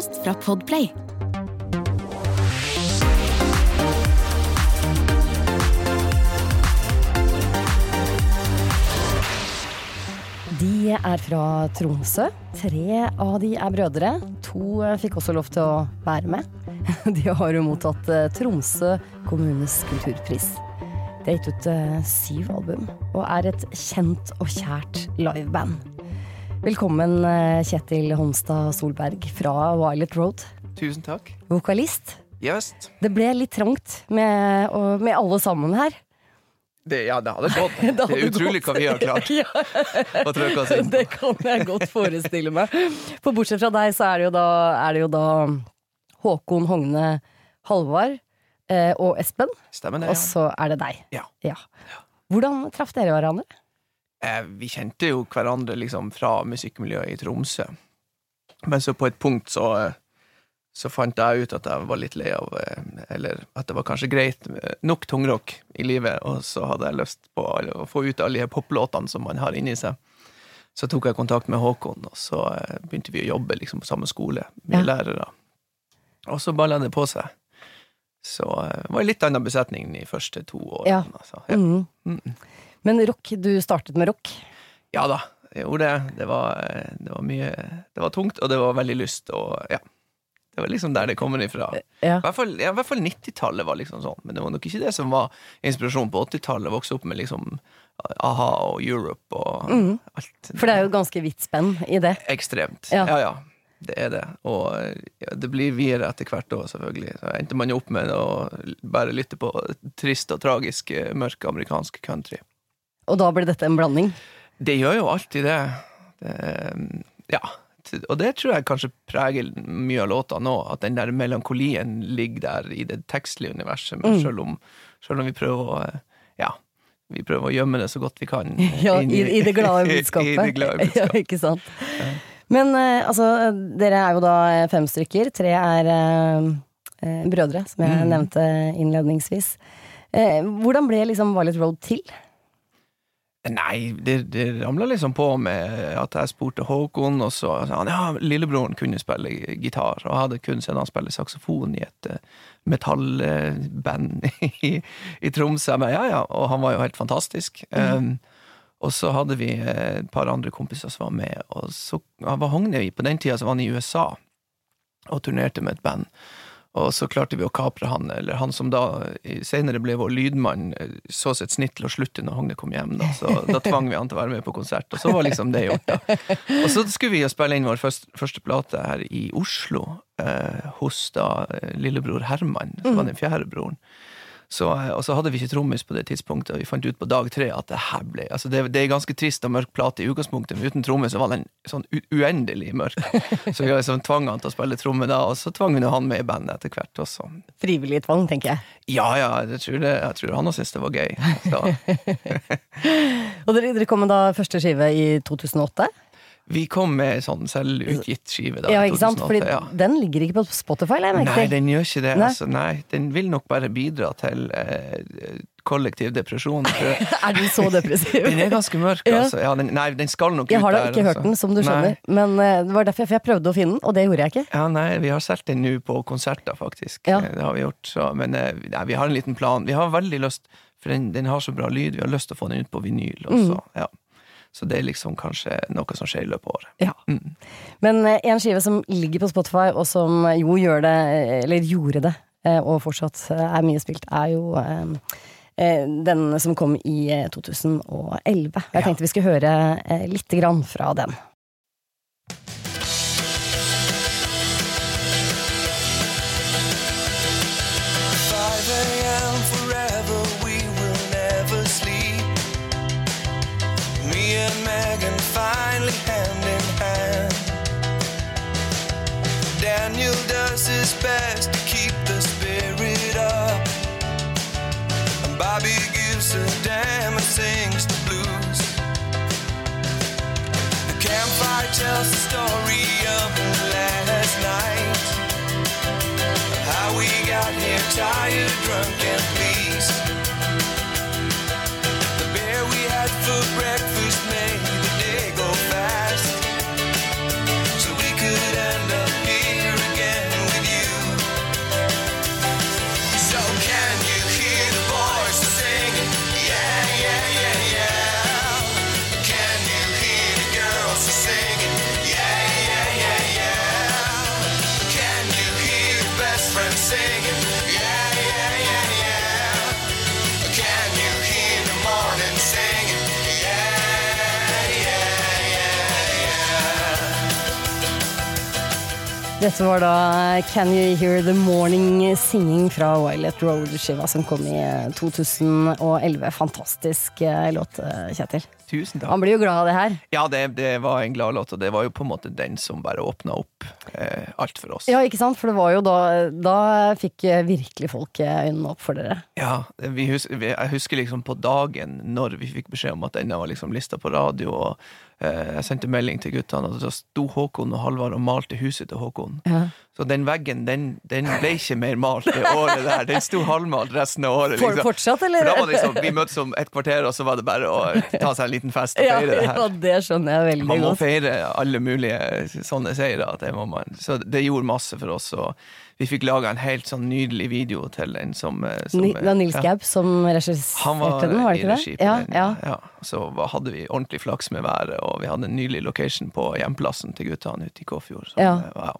Podkast fra Podplay. De er fra Tromsø. Tre av de er brødre. To fikk også lov til å være med. De har jo mottatt eh, Tromsø kommunes kulturpris. De har gitt ut eh, syv album, og er et kjent og kjært liveband. Velkommen, eh, Kjetil Holmstad Solberg fra Violet Road. Tusen takk. Vokalist. Yes. Det ble litt trangt med, og- med alle sammen her. Det, ja, det hadde gått. Det Det, er utrolig gått. hva vi har klart Ja. å trykke oss inn. Det kan jeg godt forestille meg. For bortsett fra deg, så er det jo da, er det jo da Håkon Hogne Halvard eh, og Espen. Stemmer det? ja. Og så er det deg. Ja. Hvordan traff dere hverandre? Eh, vi kjente jo hverandre liksom fra musikkmiljøet i Tromsø. Men så på et punkt så, eh, så fant jeg ut at jeg var litt lei av eh, Eller at det var kanskje greit nok tungrock i livet, og så hadde jeg lyst på å få ut alle de poplåtene som man har inni seg. Så tok jeg kontakt med Håkon, og så begynte vi å jobbe liksom på samme skole med Ja. lærere. Og så balla det på seg. Så det var en litt annen besetning de første to årene. Ja. Altså. Ja. Mm. Mm. Men rock, du startet med rock. Ja da, jeg gjorde det. Det var, eh, det var mye Det var tungt, og det var veldig lyst, og ja. Det var liksom der det kommer ifra. I hvert fall, ja, fall 90-tallet var liksom sånn, men det var nok ikke det som var inspirasjonen på 80-tallet. Vokse opp med liksom a-ha og Europe og mm. alt. For det er jo ganske vidt spenn i det. Ekstremt. Ja. Ja. ja, Det er det. Og ja, det blir videre etter hvert òg, selvfølgelig. Så endte man jo opp med å bare lytte på trist og tragisk eh, mørk amerikansk country. Og da ble dette en blanding. Det gjør jo alltid det. det ja. Og det tror jeg kanskje preger mye av låta nå, at den der melankolien ligger der i det tekstlige universet, men Mm. selv, om, selv om vi prøver å eh, Ja, vi prøver å gjemme det så godt vi kan. Ja, i, I det glade budskapet. I det glade budskapet. Ja, ikke sant. Men eh, altså, dere er jo da fem stykker. Tre er eh, eh, brødre, som jeg Mm. nevnte innledningsvis. Eh, hvordan ble liksom Violet Road til? Nei, det, det ramla liksom på med at jeg spurte Håkon, og så sa han ja, lillebroren kunne spille gitar, og jeg hadde kun sett han spille saksofon i et eh, metallband i, i Tromsø. Men ja, ja, og han var jo helt fantastisk. Um, og så hadde vi eh, et par andre kompiser som var med, og så var Hogne på den tida så var han i USA og turnerte med et band. Og så klarte vi å kapre han, eller han som da senere ble vår lydmann, eh, så sitt snitt til å slutte når Hogne kom hjem. Da. Så da tvang vi han til å være med på konsert, og så var liksom det gjort. da. Og så skulle vi jo spille inn vår første, første plate her i Oslo, eh, hos da eh, lillebror Herman, som var den fjerde broren. Så, eh, og så hadde vi ikke trommis på det tidspunktet, og vi fant ut på dag tre at det her ble altså det, det er ganske trist og mørk plate i utgangspunktet, men uten trommis så var den sånn uendelig mørk. Så vi liksom tvang han til å spille tromme da, og så tvang vi han med i bandet etter hvert også. Frivillig tvang, tenker jeg. Ja ja, jeg tror, det, jeg tror han syntes det var gøy. Og dere, dere kom med da første skive i 2008. Vi kom med sånn selvutgitt skive da. Ja, ikke sant? 2008, Fordi ja. den ligger ikke på Spotify, jeg Nei, den gjør ikke det. Nei. Altså, nei, den vil nok bare bidra til eh, kollektiv depresjon. Er den så depressiv? Den er ganske mørk, Ja. altså. Ja, den, nei, den skal nok Jeg ut har da ikke ikke hørt altså. den, som du skjønner. Nei. Men uh, det var derfor jeg, jeg prøvde å finne den, og det gjorde jeg ikke. Ja, nei, vi har solgt den nå på konserter, faktisk. Ja. Eh, Det har vi gjort. Så, men eh, nei, vi har en liten plan. Vi har veldig lyst, for den, den har så bra lyd, vi har lyst til å få den ut på vinyl også. Mm. Ja. Så det er liksom kanskje noe som skjer i løpet av året. Ja. Mm. Men eh, en skive som ligger på Spotify, og som jo gjør det, eh, eller gjorde det, eh, og fortsatt er mye spilt, er jo den som kom i eh, 2011. Jeg tenkte vi skulle høre lite grann fra den. Best to keep the spirit up. And Bobby gives a damn and sings the blues. The campfire tells the story of last night. How we got here tired, drunk, and Dette var da Can You Hear The Morning Singing fra Violet Road-skiva som kom i eh, 2011. Fantastisk eh, låt, eh, Kjetil. Tusen takk. Han blir jo glad av det her. Ja, det, det var en glad låt, og det var jo på en måte den som bare åpna opp eh, alt for oss. Ja, ikke sant? For det var jo da Da fikk eh, virkelig folk eh, øynene opp for dere. Ja, vi hus jeg husker liksom på dagen når vi fikk beskjed om at denne var liksom lista på radio, og eh, jeg sendte melding til guttene, og da sto Håkon og Halvard og malte huset til Håkon. Ja. Så den veggen, den, den ble ikke mer malt det året der. Den sto halvmalt resten av året. Liksom. fortsatt, eller? For da var det liksom, Vi møttes om et kvarter, og så var det bare å ta seg en liten fest og ja, feire det ja, det skjønner jeg veldig godt. Man må godt. feire alle mulige sånne seire. Det må man. Så det gjorde masse for oss. Og vi fikk laga en helt sånn nydelig video til den som, eh, som Det var Nils ja. Som regisserte den, var det ikke det? Ja, den. ja. ja. Så hadde vi ordentlig flaks med været, og vi hadde en nydelig location på hjemplassen til guttene ute i Kåfjord. som, Ja. eh, var-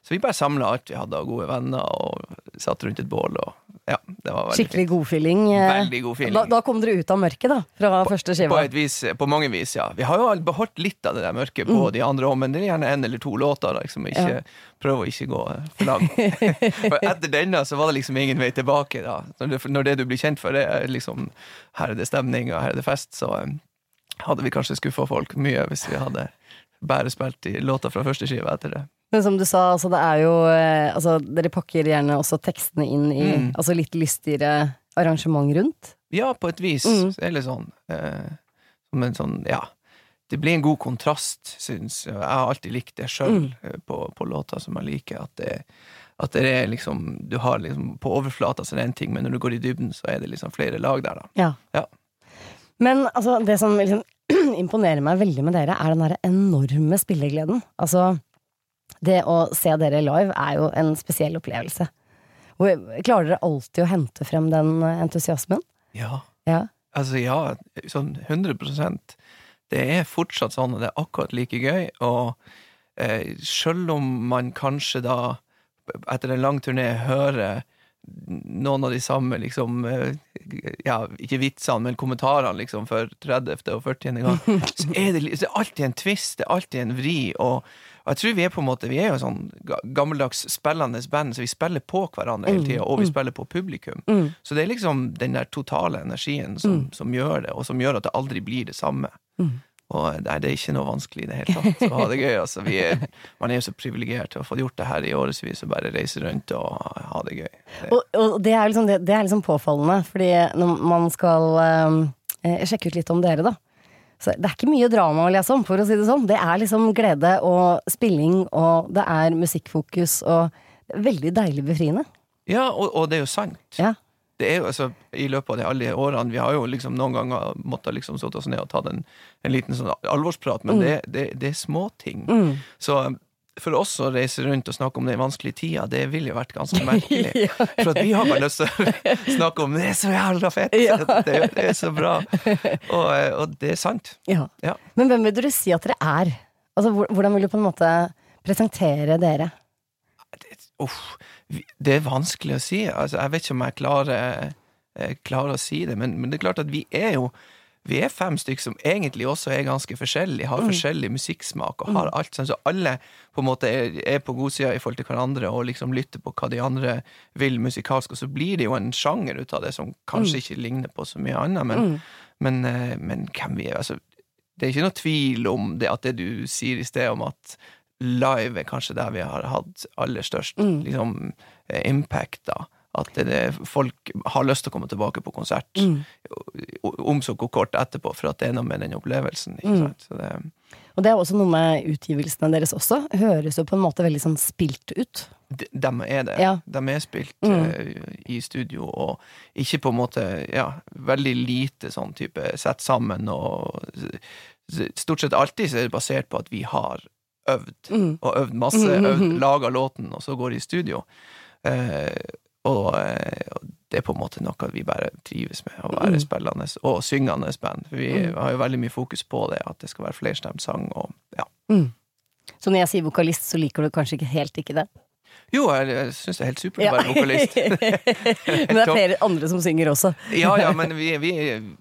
Så vi bare samla alt vi hadde av gode venner, og satt rundt et bål. Og, ja, det var veldig Skikkelig god godfeeling. eh. God feeling. Da, da kom dere ut av mørket, da, fra første På, skiva. et vis, på mange vis, ja. Vi har jo beholdt litt av det der mørket på Mm. de andre òg, men det er gjerne en eller to låter. Liksom, ikke, Ja. Prøv å ikke gå eh, for langt. For etter denne så var det liksom ingen vei tilbake. da. Når det, når det du blir kjent for, det er liksom her er det stemning og her er det fest, så eh, hadde vi kanskje skuffa folk mye hvis vi hadde bare spilt i låter fra første skive etter det. Men som du sa, altså, det er jo eh, altså, Dere pakker gjerne også tekstene inn i Mm. altså, litt lystigere arrangement rundt. Ja, på et vis. Mm. Er litt sånn eh, Som en sånn, ja Det blir en god kontrast, syns jeg. Jeg har alltid likt det sjøl Mm. på, på låter som jeg liker. At det, at det er liksom Du har liksom På overflata så det er det én ting, men når du går i dybden, så er det liksom flere lag der, da. Ja. Ja. Men altså, det som liksom, imponerer meg veldig med dere, er den der enorme spillegleden. Altså, det å se dere live er jo en spesiell opplevelse. Klarer dere alltid å hente frem den entusiasmen? Ja. Ja. Altså, ja, sånn 100% Det er fortsatt sånn, og det er akkurat like gøy. Og eh, sjøl om man kanskje da, etter en lang turné, hører noen av de samme, liksom eh, Ja, ikke vitsene, men kommentarene, liksom, for 30. og 40. gang, så er det, det er alltid en twist, det er alltid en vri, og og jeg tror vi er på en måte Vi er jo sånn gammeldags spillende band, så vi spiller på hverandre hele tida, og vi spiller på publikum. Mm. Så det er liksom den der totale energien som, som gjør det, og som gjør at det aldri blir det samme. Mm. Og nei, det er ikke noe vanskelig i det hele tatt å ha det gøy. Altså, vi er, man er jo så privilegert til å få gjort det her i årevis og bare reise rundt og ha det gøy. Det, Og, og det, er liksom, det, det er liksom påfallende, fordi når man skal eh, sjekke ut litt om dere, da. Så det er ikke mye drama å lese om, for å si det sånn. Det er liksom glede og spilling, og det er musikkfokus, og veldig deilig befriende. ja, og, og det er jo sant. Ja. Det er jo, altså, I løpet av de, alle årene Vi har jo liksom noen ganger måttet liksom satt oss ned og tatt en, en liten sånn alvorsprat, men det, det, det er småting. Mm. Så for oss å reise rundt og snakke om den vanskelige tida, det ville jo vært ganske merkelig. For at vi har bare lyst til å snakke om det er så jævla fett! Ja. Det, det er så bra! Og, og det er sant. Ja. Ja. Men hvem vil dere si at dere er? Altså, hvordan vil du på en måte presentere dere? Uff, vi- det er vanskelig å si. Altså, jeg vet ikke om jeg klarer, eh, klarer å si det, men, men det er klart at vi er jo vi er fem stykker som egentlig også er ganske forskjellige, har forskjellig musikksmak og har alt sånn, så alle på en måte er, er på godsida i forhold til hverandre og liksom lytter på hva de andre vil musikalsk, og så blir det jo en sjanger ut av det som kanskje ikke ligner på så mye annet, men, men, eh, men hvem vi er, altså det er ikke noe tvil om det at det du sier i sted om at live er kanskje der vi har hatt aller størst Mm. liksom, eh, impact, da. At det, folk har lyst til å komme tilbake på konsert, Mm. om så kort etterpå, for at det er noe med den opplevelsen. Mm. det, Og det er også noe med utgivelsene deres også. Høres jo på en måte veldig sånn spilt ut. de, de er det. Ja. De er spilt Mm. uh, i studio, og ikke på en måte Ja, veldig lite sånn type sett sammen, og stort sett alltid så er det basert på at vi har øvd. Mm. og øvd masse, Mhm. øvd, laga låten, og så går i studio. Eh, og, eh, og det er på en måte noe vi bare trives med, å være Mm. spillende og syngende band. For vi Mm. har jo veldig mye fokus på det, at det skal være flerstemt sang og ja. Mm. Så når jeg sier vokalist, så liker du kanskje ikke helt ikke det? Jo, jeg, jeg syns det er helt supert å være vokalist. Men det er flere andre som synger også. ja, ja, men vi, vi,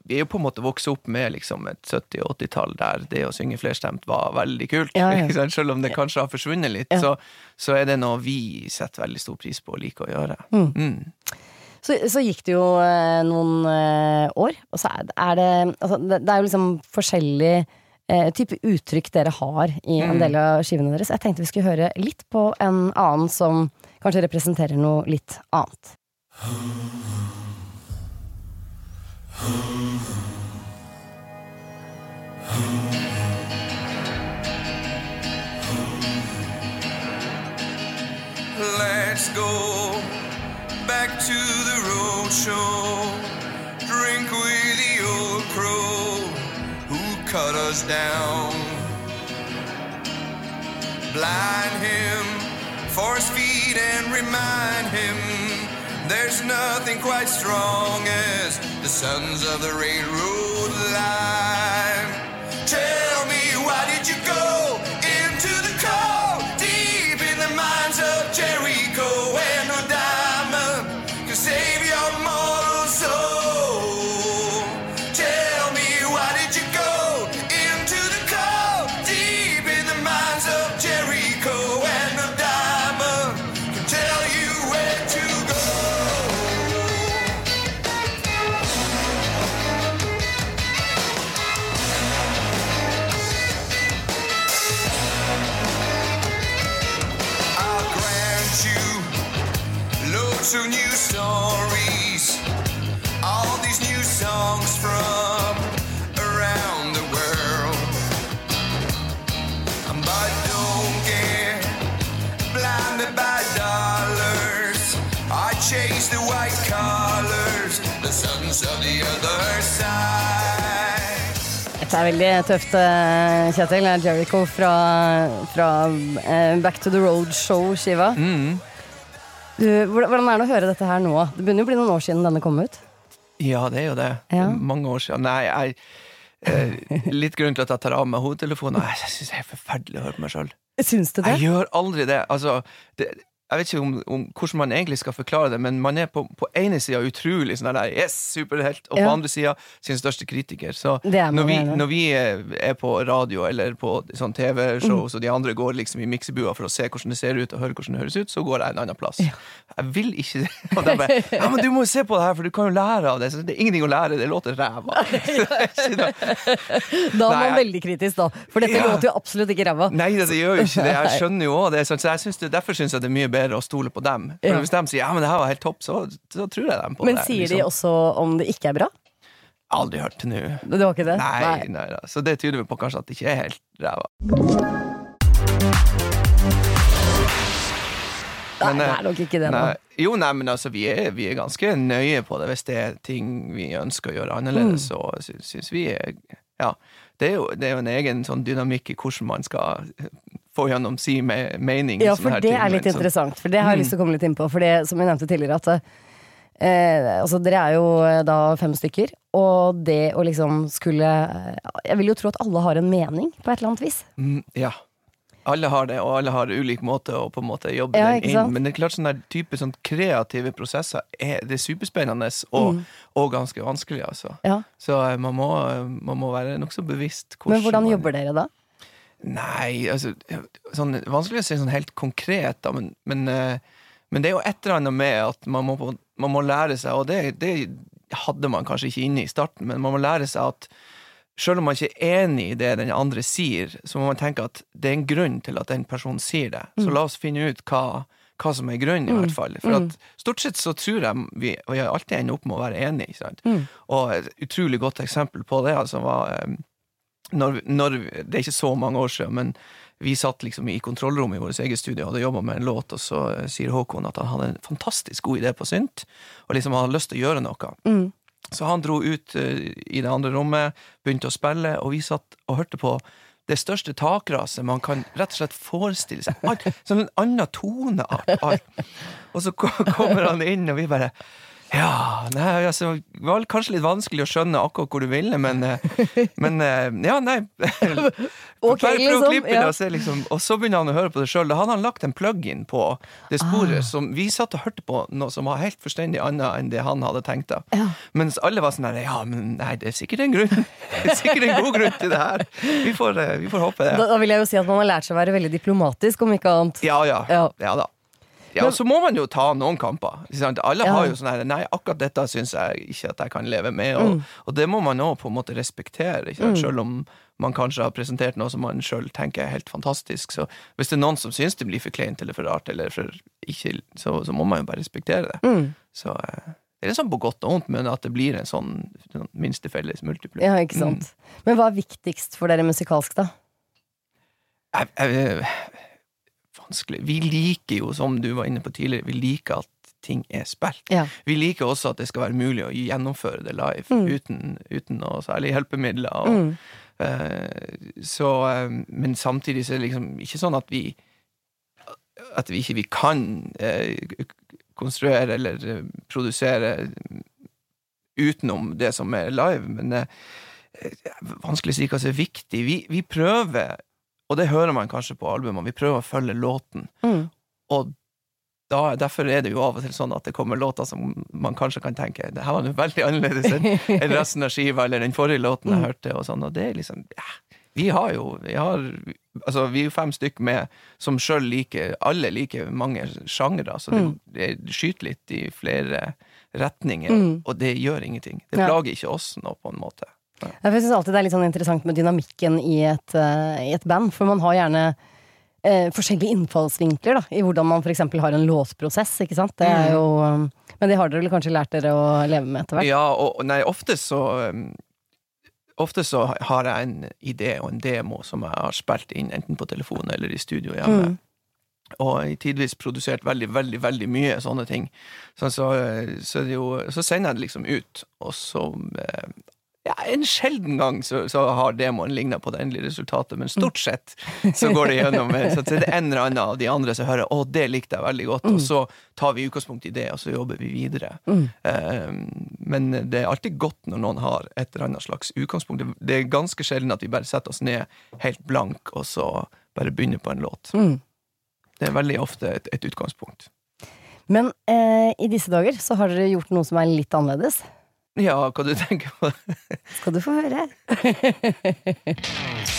vi er jo på en måte vokst opp med liksom et 70- og 80-tall der det å synge flerstemt var veldig kult. Ja, ja. Selv om det kanskje har forsvunnet litt, Ja. så, så er det noe vi setter veldig stor pris på og liker å gjøre. Mm. Mm. Så, så gikk det jo eh, noen eh, år, og så er det, er det altså, det, det er jo liksom forskjellig eh, type uttrykk dere har i en Mm. del av skivene deres. Jeg tenkte vi skulle høre litt på en annen som kanskje representerer noe litt annet. Let's go back to the road show. Drink with the old crow cut us down. Blind him, force feed and remind him there's nothing quite strong as the sons of the railroad line. Tell me, why did you go Dette er veldig tøft, eh, Kjetil. Det er Jericho fra, fra eh, Back to the Road Show-skiva. Mm. Hvordan hvordan er det å høre dette her nå? Det begynner jo å bli noen år siden denne kom ut. Ja, det er jo det. Ja. Mange år siden. Nei, jeg eh, Litt grunn til at jeg tar av meg hodetelefonen. Jeg syns det er forferdelig å høre på meg sjøl. Syns du det? Jeg gjør aldri det. Altså, det jeg vet ikke om, om hvordan man egentlig skal forklare det, men man er på, på ene sida utrolig sånn der Yes, superhelt! Og på Ja. andre sida sin største kritiker. Så når vi, når vi er på radio eller på sånn TV-show, så de andre går liksom i miksebua for å se hvordan det ser ut og høre hvordan det høres ut, så går jeg en annen plass. Jeg vil ikke det. Og de bare Ja, men du må jo se på det her, for du kan jo lære av det. Så det er ingenting å lære, det låter ræva. Da er man veldig kritisk, da. For dette Ja. låter jo absolutt ikke ræva. Nei, det, det gjør jo ikke det. Jeg skjønner jo òg det. Så jeg synes det derfor syns jeg det er mye bedre å stole på dem. For Ja. Hvis de sier ja, men det her var helt topp, så, så tror jeg dem på Men det. sier de liksom. også om det ikke er bra? Aldri hørt til nå. Det var ikke det? Nei, nei da. Så det tyder vel på kanskje at det ikke er helt ræva. Nei, det eh, er nok ikke det, Nei. da. Jo, nei, men altså, vi er, vi er ganske nøye på det. Hvis det er ting vi ønsker å gjøre annerledes, Mm. så sy- syns vi er Ja. Det er, jo, det er jo en egen sånn dynamikk i hvordan man skal få gjennom si me mening. Ja, for det ting, er litt sånn- interessant. For det har jeg lyst til å komme litt inn på. For det som jeg nevnte tidligere, at eh, altså dere er jo eh, da fem stykker. Og det å liksom skulle Jeg vil jo tro at alle har en mening, på et eller annet vis. Mm, ja. Alle har det, og alle har ulik måte å på en måte jobbe Ja, den inn. Men det er klart sånne type sånn kreative prosesser er, det er superspennende og, Mm. og ganske vanskelig, altså. Ja. Så eh, man må, man må være nokså bevisst Men hvordan man- jobber dere da? Nei, altså sånn, Vanskelig å si sånn helt konkret, da, men, men, eh, men det er jo et eller annet med at man må, man må lære seg, og det, det hadde man kanskje ikke inne i starten, men man må lære seg at selv om man ikke er enig i det den andre sier, så må man tenke at det er en grunn til at den personen sier det. Så la oss finne ut hva, hva som er grunnen, i hvert fall. For at stort sett så tror jeg vi, og jeg alltid ender opp med å være enig. Ikke sant? Og et utrolig godt eksempel på det altså var eh, når, når, Det er ikke så mange år siden, men vi satt liksom i kontrollrommet i vårt eget studio og hadde jobba med en låt, og så sier Håkon at han hadde en fantastisk god idé på synt, og liksom hadde lyst til å gjøre noe. Så han dro ut eh, i det andre rommet, begynte å spille, og vi satt og hørte på det største takraset man kan rett og slett forestille seg. Alt, som en annen toneart. Og så kommer han inn, og vi bare ja, nei, altså, det var kanskje litt vanskelig å skjønne akkurat hvor du ville, men, eh, men eh, ja, nei. okay, Bare prøv å klippe ja. det, og, se, liksom, og så begynner han å høre på det sjøl. Da hadde han lagt en plug-in på det sporet Ah. som vi satt og hørte på, noe som var helt forstendig annet enn det han hadde tenkt. da. Ja. Mens alle var sånn der, ja, men nei, det er sikkert en grunn. Det er sikkert en god grunn til det her. Vi får, eh, vi får håpe det. Da, da vil jeg jo si at man har lært seg å være veldig diplomatisk, om ikke annet. Ja, ja. Ja. Ja, da. Ja, og så må man jo ta noen kamper. Alle har jo sånn her Nei, akkurat dette syns jeg ikke at jeg kan leve med. Og, Mm. og det må man òg på en måte respektere, sant? selv om man kanskje har presentert noe som man sjøl tenker er helt fantastisk. Så hvis det er noen som syns det blir for kleint eller for rart, eller for ikke, så, så må man jo bare respektere det. Mm. Så eh, det er sånn på godt og vondt, men at det blir en sånn, sånn minste felles multiplum. Ja, ikke sant. Men hva er viktigst for dere musikalsk, da? jeg, jeg, vanskelig. Vi liker jo, som du var inne på tidligere, vi liker at ting er spilt. Ja. Vi liker også at det skal være mulig å gjennomføre det live Mm. uten, uten noe særlig hjelpemidler. Og, Mm. uh, så, eh, men samtidig så er det liksom ikke sånn at vi At vi ikke vi kan eh, konstruere eller produsere utenom det som er live, men eh, vanskelig å si hva som er viktig. Vi, vi prøver, og det hører man kanskje på albumene, vi prøver å følge låten. Mm. Og da, derfor er det jo av og til sånn at det kommer låter som man kanskje kan tenke Det her var noe veldig annerledes enn resten av skiva eller den forrige låten jeg hørte. Og sånn, og det er liksom ja, Vi har jo vi har, altså, vi er jo fem stykk med som sjøl liker Alle liker mange sjangre, så det, det skyter litt i flere retninger. Mm. Og det gjør ingenting. Det plager ikke oss nå, på en måte. Ja, Jeg syns alltid det er litt sånn interessant med dynamikken i et, uh, i et band, for man har gjerne uh, forskjellige innfallsvinkler da, i hvordan man f.eks. har en låtprosess, ikke sant. Det er jo, um, men det har dere vel kanskje lært dere å leve med etter hvert? Ja, og nei, ofte så um, Ofte så har jeg en idé og en demo som jeg har spilt inn, enten på telefon eller i studio hjemme. Mm. Og i tidvis produsert veldig, veldig veldig mye sånne ting. Så, så, så, det jo, så sender jeg det liksom ut, og så eh, ja, En sjelden gang så, så har demoen ligna på det endelige resultatet, men stort sett så går det gjennom. eh, Så det er en eller annen av de andre som hører 'Å, det likte jeg veldig godt', og så tar vi utgangspunkt i det, og så jobber vi videre. Eh, men det er alltid godt når noen har et eller annet slags utgangspunkt. Det- Det er ganske sjelden at vi bare setter oss ned helt blank, og så bare begynner på en låt. Mm. Det er veldig ofte et, et utgangspunkt. Men eh, i disse dager så har dere gjort noe som er litt annerledes. Ja, hva du tenker på? Skal du få høre.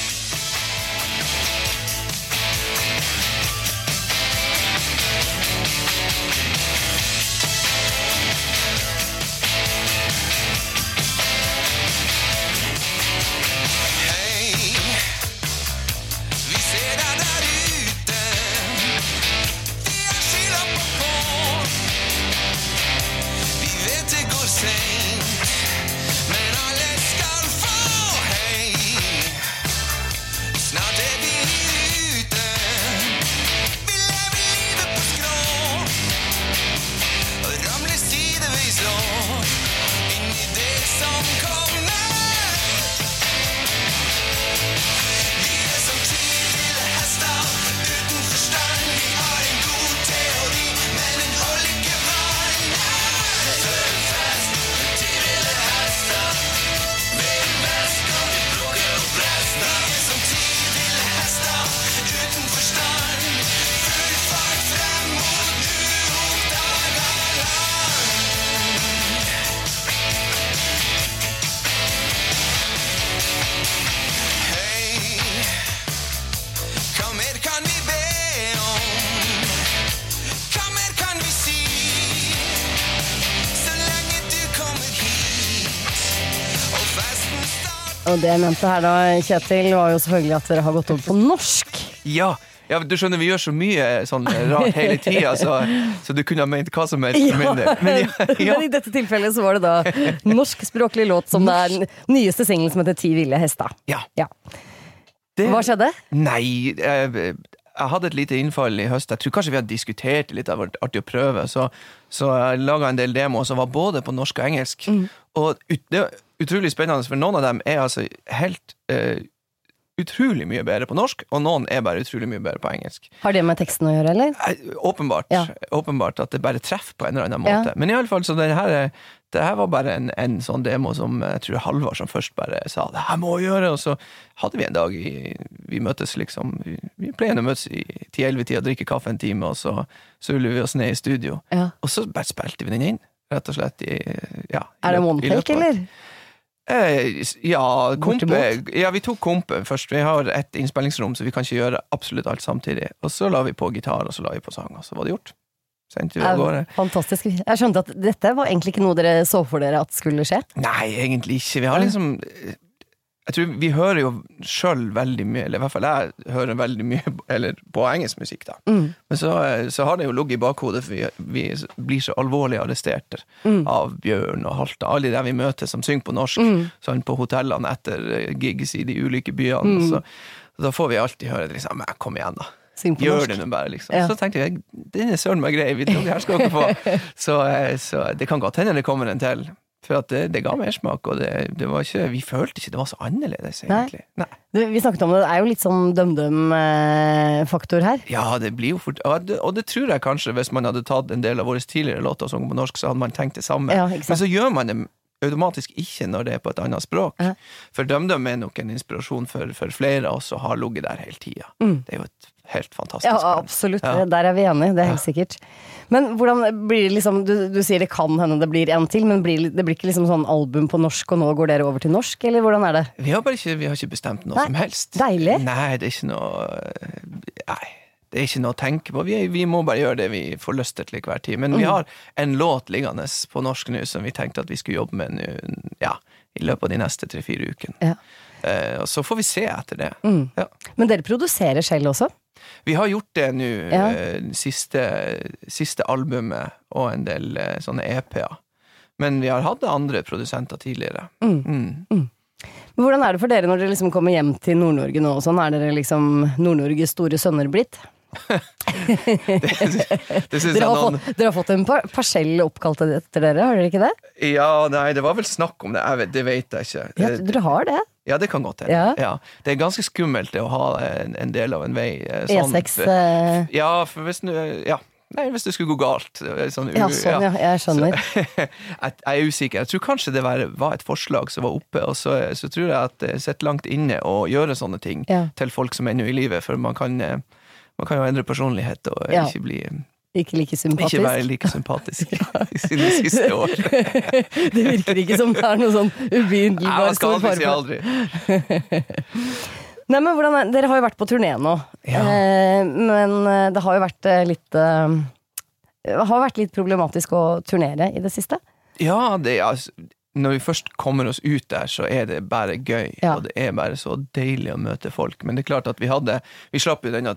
Og det jeg mente her da, Kjetil, var jo selvfølgelig at dere har gått over på norsk. Ja, ja, du skjønner, vi gjør så mye sånn rart hele tida, så, så du kunne ha ment hva som helst. Ja. Men ja, ja. Men i dette tilfellet så var det da norskspråklig låt som det er den nyeste singelen som heter Ti ville hester. ja. Ja. Det- Hva skjedde? Nei, jeg, jeg hadde et lite innfall i høst. Jeg tror kanskje vi hadde diskutert litt, det har vært artig å prøve. Så, så jeg laga en del demoer som var både på norsk og engelsk. Og ut, det utrolig spennende, for noen av dem er altså helt uh, utrolig mye bedre på norsk, og noen er bare utrolig mye bedre på engelsk. Har det med teksten å gjøre, eller? Eh, Åpenbart, Ja. åpenbart at det bare treffer på en eller annen Ja. måte. Men i alle fall, så det her, er- det her var bare en, en sånn demo som jeg tror Halvard som først bare sa det her må vi gjøre, og så hadde vi en dag i, Vi møttes liksom Vi, vi pleier å møtes i 10-11-tida, drikke kaffe en time, og så suller vi oss ned i studio. Ja. Og så bare spilte vi den inn, rett og slett. I, ja, Er det one take, eller? Eh, ja, kompe, ja, vi tok kompe først. Vi har et innspillingsrom, så vi kan ikke gjøre absolutt alt samtidig. Og så la vi på gitar, og så la vi på sang, og så var det gjort. Fantastisk. Jeg skjønte at dette var egentlig ikke noe dere så for dere at skulle skje. Nei, egentlig ikke. Vi har liksom Jeg tror Vi hører jo sjøl veldig mye, eller i hvert fall jeg hører veldig mye eller på engelsk musikk, da. Mm. Men så, så har det jo ligget i bakhodet, for vi, vi blir så alvorlig arrestert Mm. av Bjørn og Halta. Alle de der vi møter som synger på norsk, Mm. sånn på hotellene etter eh, gigs i de ulike byene. Mm. Så, da får vi alltid høre det liksom "Men Kom igjen, da. Gjør norsk. det nå bare, liksom. Ja. Så tenkte jeg den er søren meg grei, vi- det her skal dere få. Så, eh, så det kan godt hende det kommer en til. For at det, det ga mersmak, og det, det var ikke, vi følte ikke det var så annerledes, egentlig. Nei. Du, vi snakket om det, det er jo litt sånn DumDum-faktor her. Ja, det blir jo fort og det, og det tror jeg kanskje, hvis man hadde tatt en del av våre tidligere låter og sunget på norsk, så hadde man tenkt det samme. Ja. Men så gjør man det automatisk ikke når det er på et annet språk. Ja. For DumDum er nok en inspirasjon for, for flere av oss og har ligget der hele tida. Det er jo et helt fantastisk. Ja, absolutt. Ja. Der er vi enige, det er helt sikkert. Men hvordan blir det liksom Du, du sier det kan hende det blir en til, men blir, det blir ikke liksom sånn album på norsk, og nå går dere over til norsk, eller hvordan er det? Vi har bare ikke, vi har ikke bestemt noe Nei, som helst. deilig. Nei, det er ikke noe Nei, det er ikke noe å tenke på. Vi, vi må bare gjøre det vi får lyst til til hver tid. Men vi Mm. har en låt liggende på norsk nå som vi tenkte at vi skulle jobbe med nu, ja, i løpet av de neste tre-fire ukene. Ja. Eh, og så får vi se etter det. Mm. Ja. Men dere produserer selv også? Vi har gjort det nå, Ja. eh, siste, siste albumet og en del eh, sånne EP-er. Men vi har hatt andre produsenter tidligere. Mm. Men Hvordan er det for dere når dere liksom kommer hjem til Nord-Norge nå og sånn? Er dere liksom Nord-Norges store sønner blitt? Det synes Dere har, noen fått, dere har fått en par parsell oppkalt etter dere, har dere ikke det? Ja, nei, det var vel snakk om det. Vet, det vet jeg ikke. Ja, dere har det? Ja, det kan godt hende. Ja. Ja. Det er ganske skummelt det å ha en, en del av en vei. eh, sånn- E6 eh, Ja, for hvis nu, ja. Nei, hvis det skulle gå galt. eh, Sånn, Ja, sånn, ja. Jeg skjønner. jeg, jeg er usikker. Jeg tror kanskje det var, var et forslag som var oppe, og så, så tror jeg at det sitter langt inne å gjøre sånne ting Ja. til folk som er ennå i livet, for man kan, eh, man kan jo endre personlighet og ikke bli Ikke like sympatisk. ikke være like sympatisk i sine siste år. det virker ikke som det er noe sånn skal stor fare for. Nei, men hvordan er, Dere har jo vært på turné nå, Ja. eh, men eh, det har jo vært eh, litt eh, har vært litt problematisk å turnere i det siste. Ja, det er altså når vi først kommer oss ut der, så er det bare gøy. Ja. Og det er bare så deilig å møte folk. Men det er klart at vi hadde Vi slapp jo denne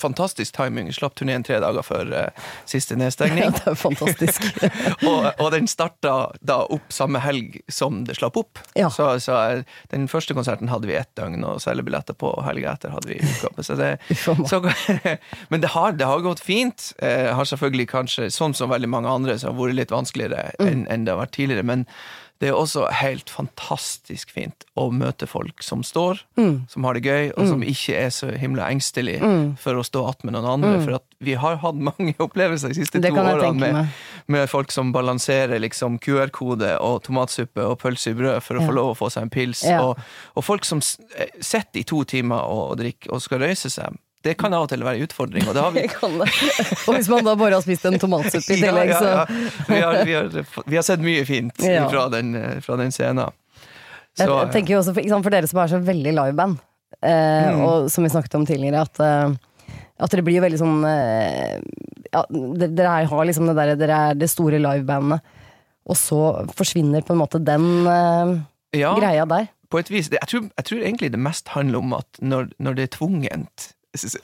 fantastisk timing. Slapp turneen tre dager før uh, siste Ja, nedstengning. det er fantastisk. og, og den starta da opp samme helg som det slapp opp. Ja. Så, så eh, den første konserten hadde vi ett døgn å selge billetter på, og helga etter hadde vi utgave. Så det, så, men det har, det har gått fint. Uh, har selvfølgelig kanskje, sånn som veldig mange andre, så har vært litt vanskeligere Mm. enn enn det har vært tidligere. Men det er også helt fantastisk fint å møte folk som står, Mm. som har det gøy, og som ikke er så himla engstelig for å stå attmed noen andre. For at vi har hatt mange opplevelser de siste Mm. Det to årene tenke med, med folk som balanserer liksom QR-kode og tomatsuppe og pølse i brød for å Ja. få lov å få seg en pils. Ja. Og, og folk som eh, sitter i to timer og, og drikker og skal røyse seg. Det kan av og til være en utfordring. Og det har vi. Og hvis man da bare har spist en tomatsuppe i tillegg, tillegg, ja, ja, ja. Vi, har, vi, har, vi har sett mye fint fra, den, fra den scenen. Så, jeg tenker jo også for, dere som er så veldig liveband, eh, Mm. og som vi snakket om tidligere, at, eh, at dere blir jo veldig sånn eh, ja, Dere er- har liksom det derre Dere er det store livebandet, og så forsvinner på en måte den eh, ja, greia der. på et vis jeg, tror, jeg tror egentlig det mest handler om at når, når det er tvungent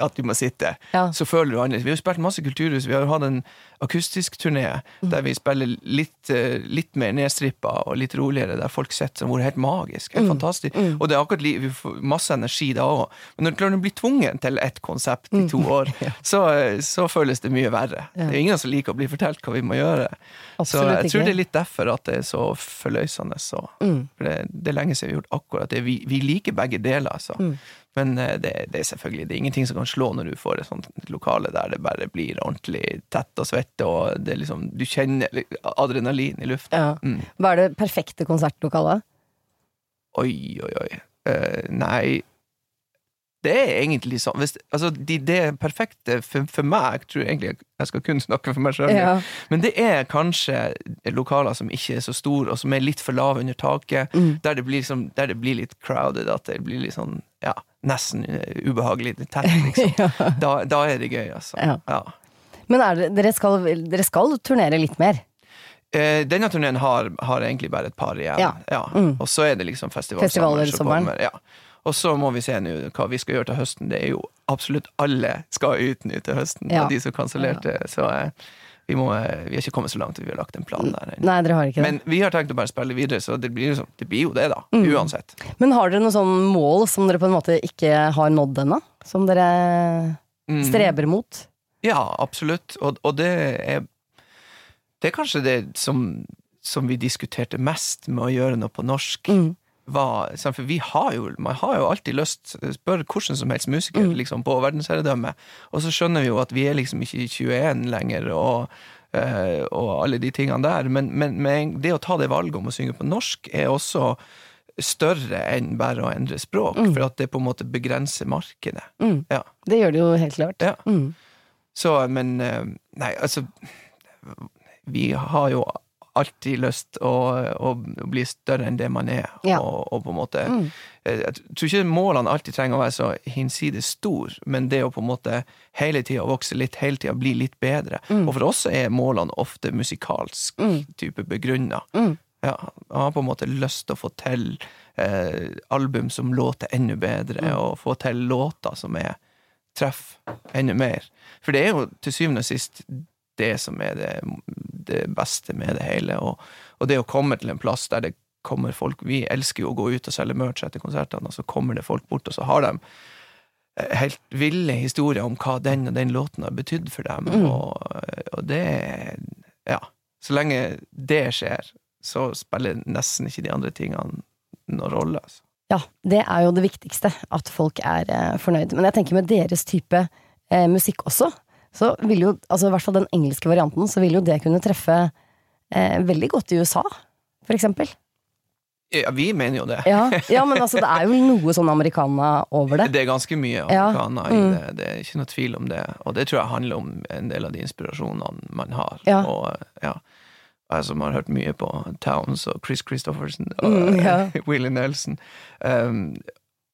at du må sitte, Ja. så føler du annerledes. Vi har jo spilt masse kulturhus. Vi har jo hatt en akustisk turné der vi spiller litt, eh, litt mer nedstrippa og litt roligere, der folk sitter, som har vært helt magisk. Helt fantastisk. Og det er akkurat vi får masse energi da òg. Men når du blir tvunget til ett konsept i to år, så, eh, så føles det mye verre. Det er ingen som liker å bli fortalt hva vi må gjøre. så Absolutt jeg tror ikke. det er litt derfor at det er så forløsende. Så. For det, det er lenge siden vi har gjort akkurat det. Vi, vi liker begge deler, altså. Men eh, det, det er selvfølgelig det er ingenting som kan slå når du får et sånt lokale der det bare blir ordentlig tett og svette, og det liksom, du kjenner adrenalin i lufta. Ja. Mm. Hva er det perfekte konsertlokalet? Oi, oi, oi. Uh, nei Det er egentlig sånn hvis, altså, de, Det er perfekte for, for meg. Jeg tror egentlig jeg skal kun snakke for meg sjøl. Ja. Men det er kanskje lokaler som ikke er så store, og som er litt for lave under taket. Mm. Der, det blir liksom, der det blir litt crowded, at det blir litt sånn ja, nesten eh, ubehagelig tett, liksom. da, da er det gøy, altså. Ja. Ja. Men det, dere, skal, dere skal turnere litt mer? Eh, denne turneen har, har egentlig bare et par igjen. Ja. Mm. Og så er det liksom festivalsommer Festivaler som. Ja. Og så må vi se nå hva vi skal gjøre til høsten. Det er jo absolutt alle skal ut nå til høsten, Ja. av de som kansellerte. Så eh, vi, må, eh, vi har ikke kommet så langt at vi har lagt en plan der. Nei, dere har ikke det. Men vi har tenkt å bare spille videre, så det blir, sånn- det blir jo det, da. Mm. Uansett. Men har dere noen sånn mål som dere på en måte ikke har nådd ennå? Som dere Mm. streber mot? Ja, absolutt. Og, og det er Det er kanskje det som, som vi diskuterte mest med å gjøre noe på norsk. Mm. Sant, for vi har jo, man har jo alltid lyst Spør hvordan som helst musiker Mm. liksom, på verdensherredømme, og så skjønner vi jo at vi er liksom ikke 21 lenger, og, eh, og alle de tingene der. Men, men, men det å ta det valget om å synge på norsk er også større enn bare å endre språk, for at det på en måte begrenser markedet. Mm. Ja. Det gjør det jo helt klart. Ja. Mm. Så, men eh, Nei, altså Vi har jo alltid lyst å, å bli større enn det man er, Ja. og, og på en måte Mm. eh, Jeg tror ikke målene alltid trenger å være så hinsides stor, men det å på en måte hele tida vokse litt, hele tida bli litt bedre. Og for oss er målene ofte musikalsk Mm. type begrunna. Mm. Ja, jeg har på en måte lyst til å få til eh, album som låter enda bedre, Mm. og få til låter som er treff enda mer. For det er jo til syvende og sist det som er det, det beste med det hele, og, og det å komme til en plass der det kommer folk Vi elsker jo å gå ut og selge merch etter konsertene, og så kommer det folk bort, og så har de eh, helt ville historier om hva den og den låten har betydd for dem, Mm. og, og det Ja. Så lenge det skjer, så spiller nesten ikke de andre tingene noen rolle. Altså. Ja, det er jo det viktigste, at folk er eh, fornøyd. Men jeg tenker med deres type eh, musikk også, så vil jo, altså i hvert fall den engelske varianten, så vil jo det kunne treffe eh, veldig godt i USA, for eksempel. Ja, vi mener jo det. Ja, ja, men altså det er jo noe sånn americana over det. Det er ganske mye Ja, amerikaner i mm. det, det er ikke noe tvil om det. Og det tror jeg handler om en del av de inspirasjonene man har. Ja. Og ja, jeg som har hørt mye på Towns og Chris Christofferson og Mm, ja. Willie Nelson. Um,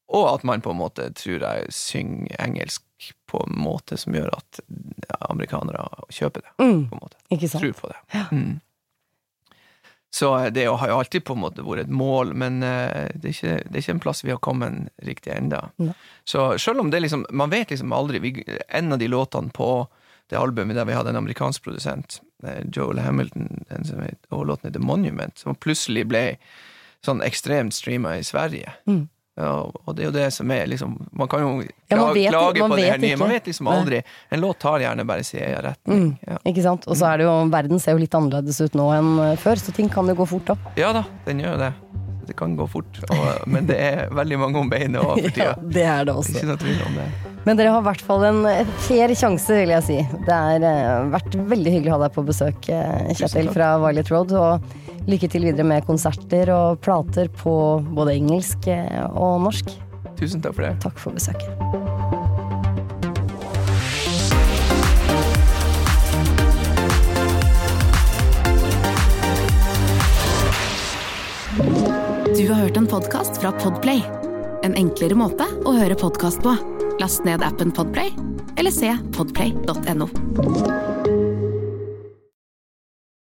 og at man på en måte, tror jeg, synger engelsk på en måte som gjør at amerikanere kjøper det. Mm, på en måte. ikke sant? Tror på det. Mm. Så eh, det har jo alltid på en måte vært et mål, men eh, det er ikke, det er ikke en plass vi har kommet riktig enda. Så selv om det liksom Man vet liksom aldri vi, En av de låtene på det albumet der vi hadde en amerikansk produsent, eh, Joel Hamilton, den som het, og låten heter Monument, som plutselig ble sånn ekstremt streama i Sverige. Mm. Ja, og det er jo det som er liksom Man kan jo Ja, klage, vet- klage på det her nye. Man vet liksom aldri. En låt tar gjerne bare sin egen retning. Mm, Ja. ikke sant? Og så er det jo, verden ser jo litt annerledes ut nå enn eh, før, så ting kan jo gå fort opp. Ja da, den gjør det. Det kan gå fort, og, men det er veldig mange om beinet òg for Ja, det er det Ikke også. noe tvil om det. Men dere har i hvert fall en eh, fair sjanse, vil jeg si. Det har eh, vært veldig hyggelig å ha deg på besøk, Kjetil fra Violet Road. Og lykke til videre med konserter og plater på både engelsk eh, og norsk. Tusen takk for det. Takk for besøket. Du har hørt en podkast fra Podplay. En enklere måte å høre podkast på. Last ned appen Podplay, eller se podplay.no.